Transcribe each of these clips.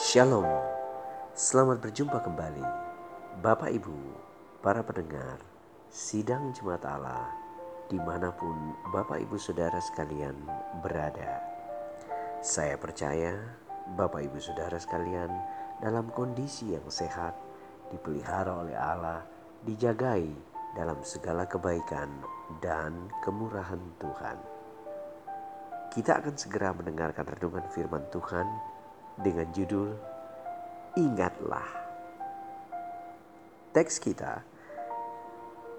Shalom, selamat berjumpa kembali Bapak Ibu, para pendengar Sidang Jemaat Allah di mana pun Bapak Ibu Saudara sekalian berada. Saya percaya Bapak Ibu Saudara sekalian dalam kondisi yang sehat Dipelihara oleh Allah, dijagai dalam segala kebaikan dan kemurahan Tuhan. Kita akan segera mendengarkan renungan firman Tuhan dengan judul Ingatlah. Teks kita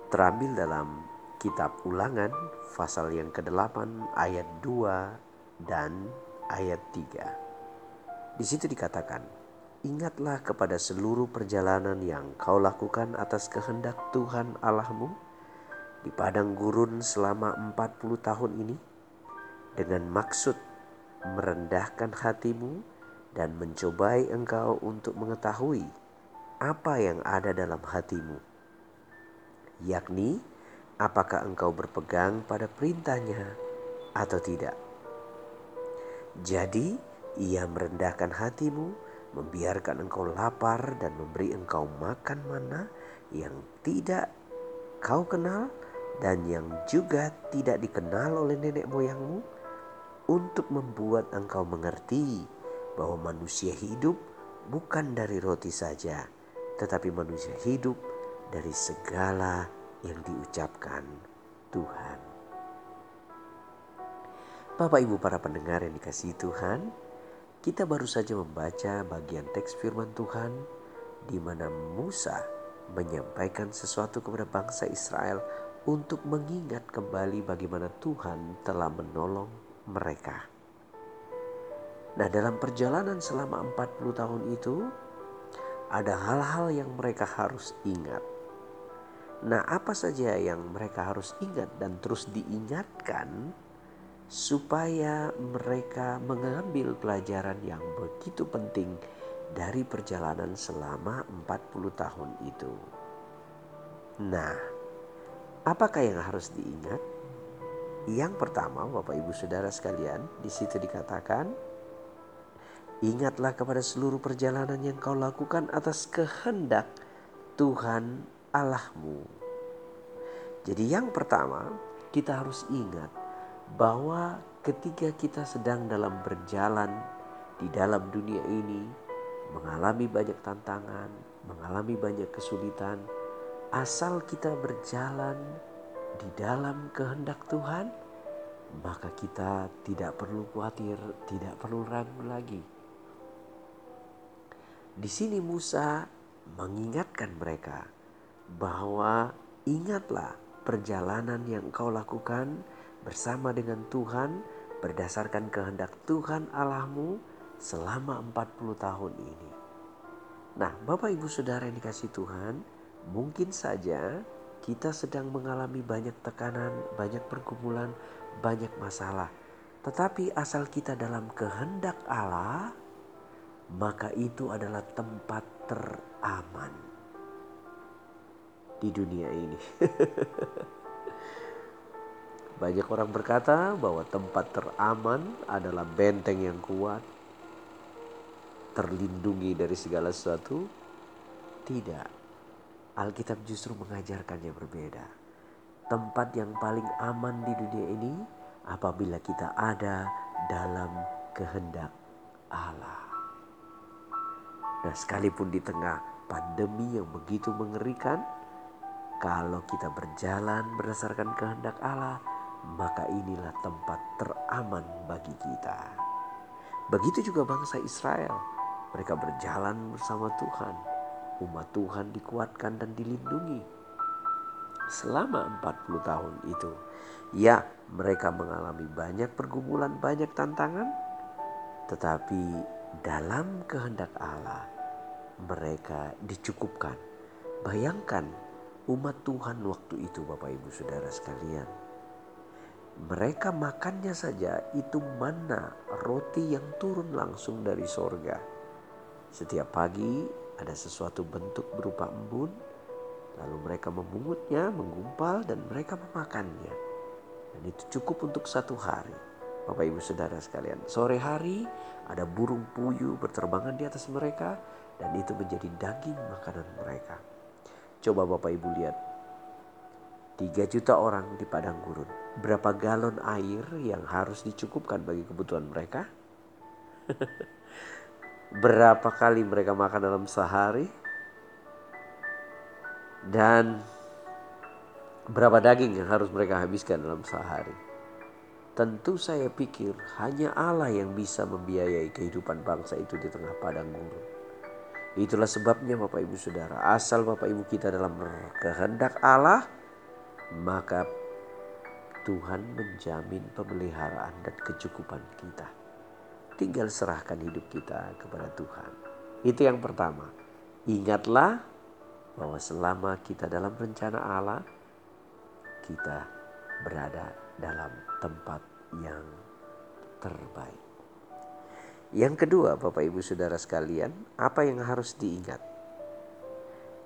terambil dalam kitab Ulangan pasal yang ke-8 ayat 2 dan ayat 3. Di situ dikatakan, Ingatlah kepada seluruh perjalanan yang kau lakukan atas kehendak Tuhan Allahmu di padang gurun selama 40 tahun ini dengan maksud merendahkan hatimu dan mencobai engkau untuk mengetahui apa yang ada dalam hatimu, yakni apakah engkau berpegang pada perintahnya atau tidak. Jadi, ia merendahkan hatimu, membiarkan engkau lapar dan memberi engkau makan mana yang tidak kau kenal dan yang juga tidak dikenal oleh nenek moyangmu untuk membuat engkau mengerti bahwa manusia hidup bukan dari roti saja, tetapi manusia hidup dari segala yang diucapkan Tuhan. Bapak Ibu para pendengar yang dikasihi Tuhan, kita baru saja membaca bagian teks firman Tuhan di mana Musa menyampaikan sesuatu kepada bangsa Israel untuk mengingat kembali bagaimana Tuhan telah menolong mereka. Nah dalam perjalanan selama 40 tahun itu ada hal-hal yang mereka harus ingat. Nah apa saja yang mereka harus ingat dan terus diingatkan supaya mereka mengambil pelajaran yang begitu penting dari perjalanan selama 40 tahun itu. Nah, apakah yang harus diingat? Yang pertama, Bapak Ibu Saudara sekalian, di situ dikatakan Ingatlah kepada seluruh perjalanan yang kau lakukan atas kehendak Tuhan Allahmu. Jadi yang pertama kita harus ingat bahwa ketika kita sedang dalam berjalan di dalam dunia ini mengalami banyak tantangan, mengalami banyak kesulitan, asal kita berjalan di dalam kehendak Tuhan, maka kita tidak perlu khawatir, tidak perlu ragu lagi di sini Musa mengingatkan mereka bahwa ingatlah perjalanan yang kau lakukan bersama dengan Tuhan berdasarkan kehendak Tuhan Allahmu selama 40 tahun ini. Nah, Bapak Ibu Saudara yang dikasih Tuhan, mungkin saja kita sedang mengalami banyak tekanan, banyak pergumulan, banyak masalah. Tetapi asal kita dalam kehendak Allah, maka itu adalah tempat teraman di dunia ini. Banyak orang berkata bahwa tempat teraman adalah benteng yang kuat, terlindungi dari segala sesuatu. Tidak, Alkitab justru mengajarkannya berbeda. Tempat yang paling aman di dunia ini apabila kita ada dalam kehendak Allah. Nah, sekalipun di tengah pandemi yang begitu mengerikan, kalau kita berjalan berdasarkan kehendak Allah, maka inilah tempat teraman bagi kita. Begitu juga bangsa Israel, mereka berjalan bersama Tuhan. Umat Tuhan dikuatkan dan dilindungi selama 40 tahun itu. Ya, mereka mengalami banyak pergumulan, banyak tantangan, tetapi dalam kehendak Allah mereka dicukupkan. Bayangkan umat Tuhan waktu itu Bapak Ibu Saudara sekalian. Mereka makannya saja itu mana roti yang turun langsung dari sorga. Setiap pagi ada sesuatu bentuk berupa embun. Lalu mereka memungutnya, menggumpal dan mereka memakannya. Dan itu cukup untuk satu hari. Bapak Ibu Saudara sekalian. Sore hari ada burung puyuh berterbangan di atas mereka dan itu menjadi daging makanan mereka. Coba Bapak Ibu lihat. 3 juta orang di padang gurun. Berapa galon air yang harus dicukupkan bagi kebutuhan mereka? Berapa kali mereka makan dalam sehari? Dan berapa daging yang harus mereka habiskan dalam sehari? Tentu saya pikir hanya Allah yang bisa membiayai kehidupan bangsa itu di tengah padang gurun. Itulah sebabnya Bapak Ibu Saudara, asal Bapak Ibu kita dalam kehendak Allah, maka Tuhan menjamin pemeliharaan dan kecukupan kita. Tinggal serahkan hidup kita kepada Tuhan. Itu yang pertama. Ingatlah bahwa selama kita dalam rencana Allah, kita berada dalam tempat yang terbaik. Yang kedua, Bapak Ibu Saudara sekalian, apa yang harus diingat?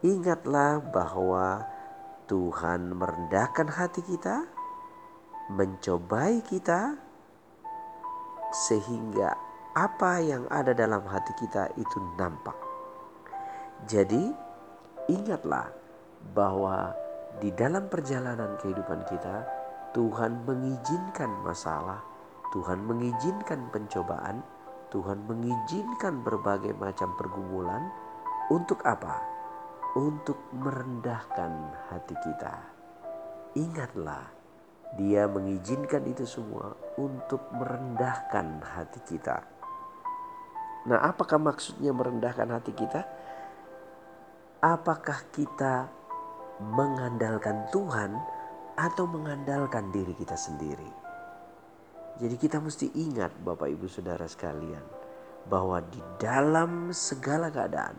Ingatlah bahwa Tuhan merendahkan hati kita, mencobai kita, sehingga apa yang ada dalam hati kita itu nampak. Jadi, ingatlah bahwa di dalam perjalanan kehidupan kita, Tuhan mengizinkan masalah, Tuhan mengizinkan pencobaan, Tuhan mengizinkan berbagai macam pergumulan untuk apa? Untuk merendahkan hati kita. Ingatlah, Dia mengizinkan itu semua untuk merendahkan hati kita. Nah, apakah maksudnya merendahkan hati kita? Apakah kita mengandalkan Tuhan? Atau mengandalkan diri kita sendiri. Jadi kita mesti ingat Bapak Ibu Saudara sekalian bahwa di dalam segala keadaan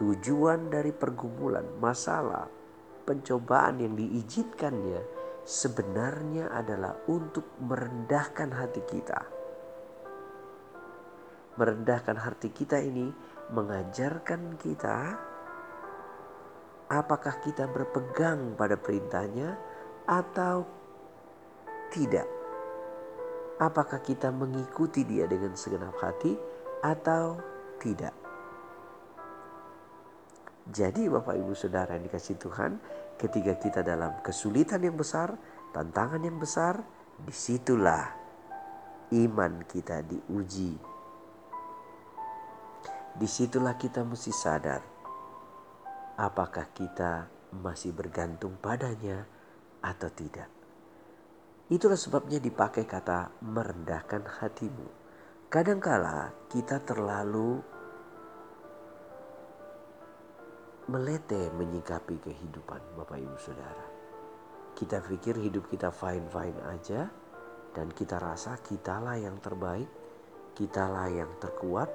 tujuan dari pergumulan, masalah, pencobaan yang diizinkannya sebenarnya adalah untuk merendahkan hati kita. Merendahkan hati kita ini mengajarkan kita apakah kita berpegang pada perintahnya atau tidak? Apakah kita mengikuti Dia dengan segenap hati atau tidak? Jadi, Bapak, Ibu, saudara yang dikasih Tuhan, ketika kita dalam kesulitan yang besar, tantangan yang besar, di situlah iman kita diuji. Di situlah kita mesti sadar apakah kita masih bergantung padanya atau tidak. Itulah sebabnya dipakai kata merendahkan hatimu. Kadangkala kita terlalu melete menyikapi kehidupan Bapak Ibu Saudara. Kita pikir hidup kita fine-fine aja dan kita rasa kitalah yang terbaik, kitalah yang terkuat,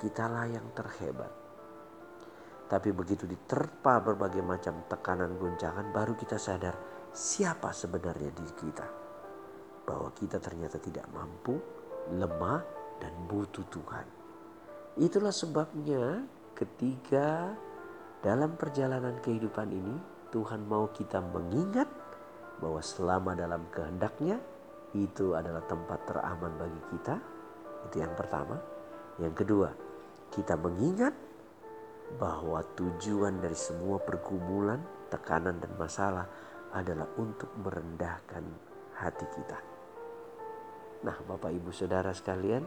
kitalah yang terhebat. Tapi begitu diterpa berbagai macam tekanan guncangan baru kita sadar siapa sebenarnya diri kita. Bahwa kita ternyata tidak mampu, lemah, dan butuh Tuhan. Itulah sebabnya ketika dalam perjalanan kehidupan ini Tuhan mau kita mengingat bahwa selama dalam kehendaknya itu adalah tempat teraman bagi kita. Itu yang pertama. Yang kedua, kita mengingat bahwa tujuan dari semua pergumulan, tekanan dan masalah adalah untuk merendahkan hati kita. Nah, Bapak Ibu Saudara sekalian,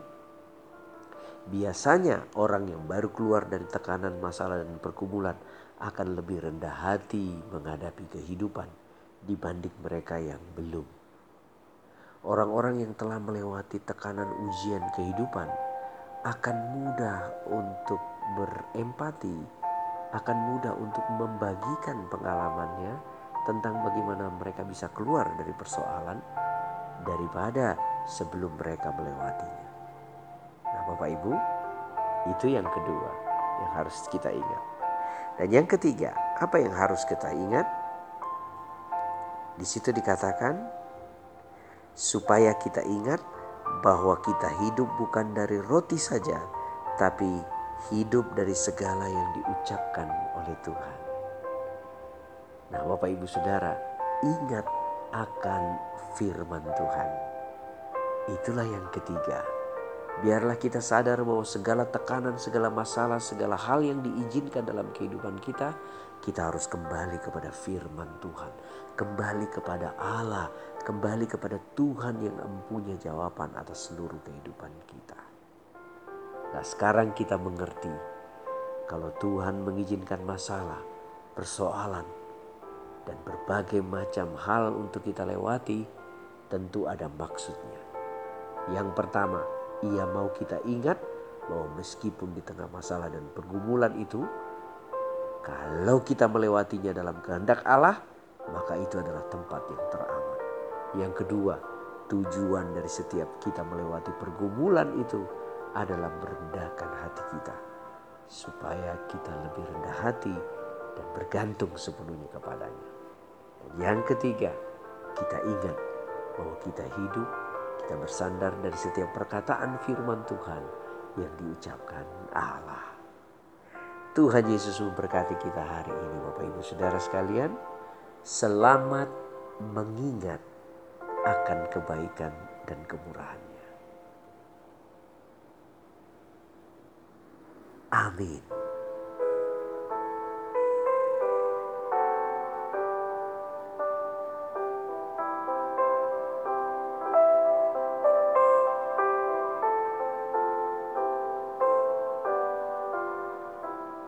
biasanya orang yang baru keluar dari tekanan masalah dan pergumulan akan lebih rendah hati menghadapi kehidupan dibanding mereka yang belum. Orang-orang yang telah melewati tekanan ujian kehidupan akan mudah untuk berempati, akan mudah untuk membagikan pengalamannya tentang bagaimana mereka bisa keluar dari persoalan daripada sebelum mereka melewatinya. Nah, Bapak Ibu, itu yang kedua yang harus kita ingat. Dan yang ketiga, apa yang harus kita ingat? Di situ dikatakan supaya kita ingat bahwa kita hidup bukan dari roti saja, tapi hidup dari segala yang diucapkan oleh Tuhan. Nah, Bapak Ibu Saudara, ingat akan firman Tuhan. Itulah yang ketiga. Biarlah kita sadar bahwa segala tekanan, segala masalah, segala hal yang diizinkan dalam kehidupan kita, kita harus kembali kepada firman Tuhan, kembali kepada Allah, kembali kepada Tuhan yang mempunyai jawaban atas seluruh kehidupan kita. Nah, sekarang kita mengerti kalau Tuhan mengizinkan masalah, persoalan, dan berbagai macam hal untuk kita lewati, tentu ada maksudnya. Yang pertama, ia mau kita ingat bahwa meskipun di tengah masalah dan pergumulan itu, kalau kita melewatinya dalam kehendak Allah, maka itu adalah tempat yang teraman. Yang kedua, tujuan dari setiap kita melewati pergumulan itu adalah merendahkan hati kita, supaya kita lebih rendah hati dan bergantung sepenuhnya kepadanya. Yang ketiga, kita ingat bahwa kita hidup kita bersandar dari setiap perkataan firman Tuhan yang diucapkan Allah. Tuhan Yesus memberkati kita hari ini Bapak Ibu Saudara sekalian. Selamat mengingat akan kebaikan dan kemurahannya. Amin.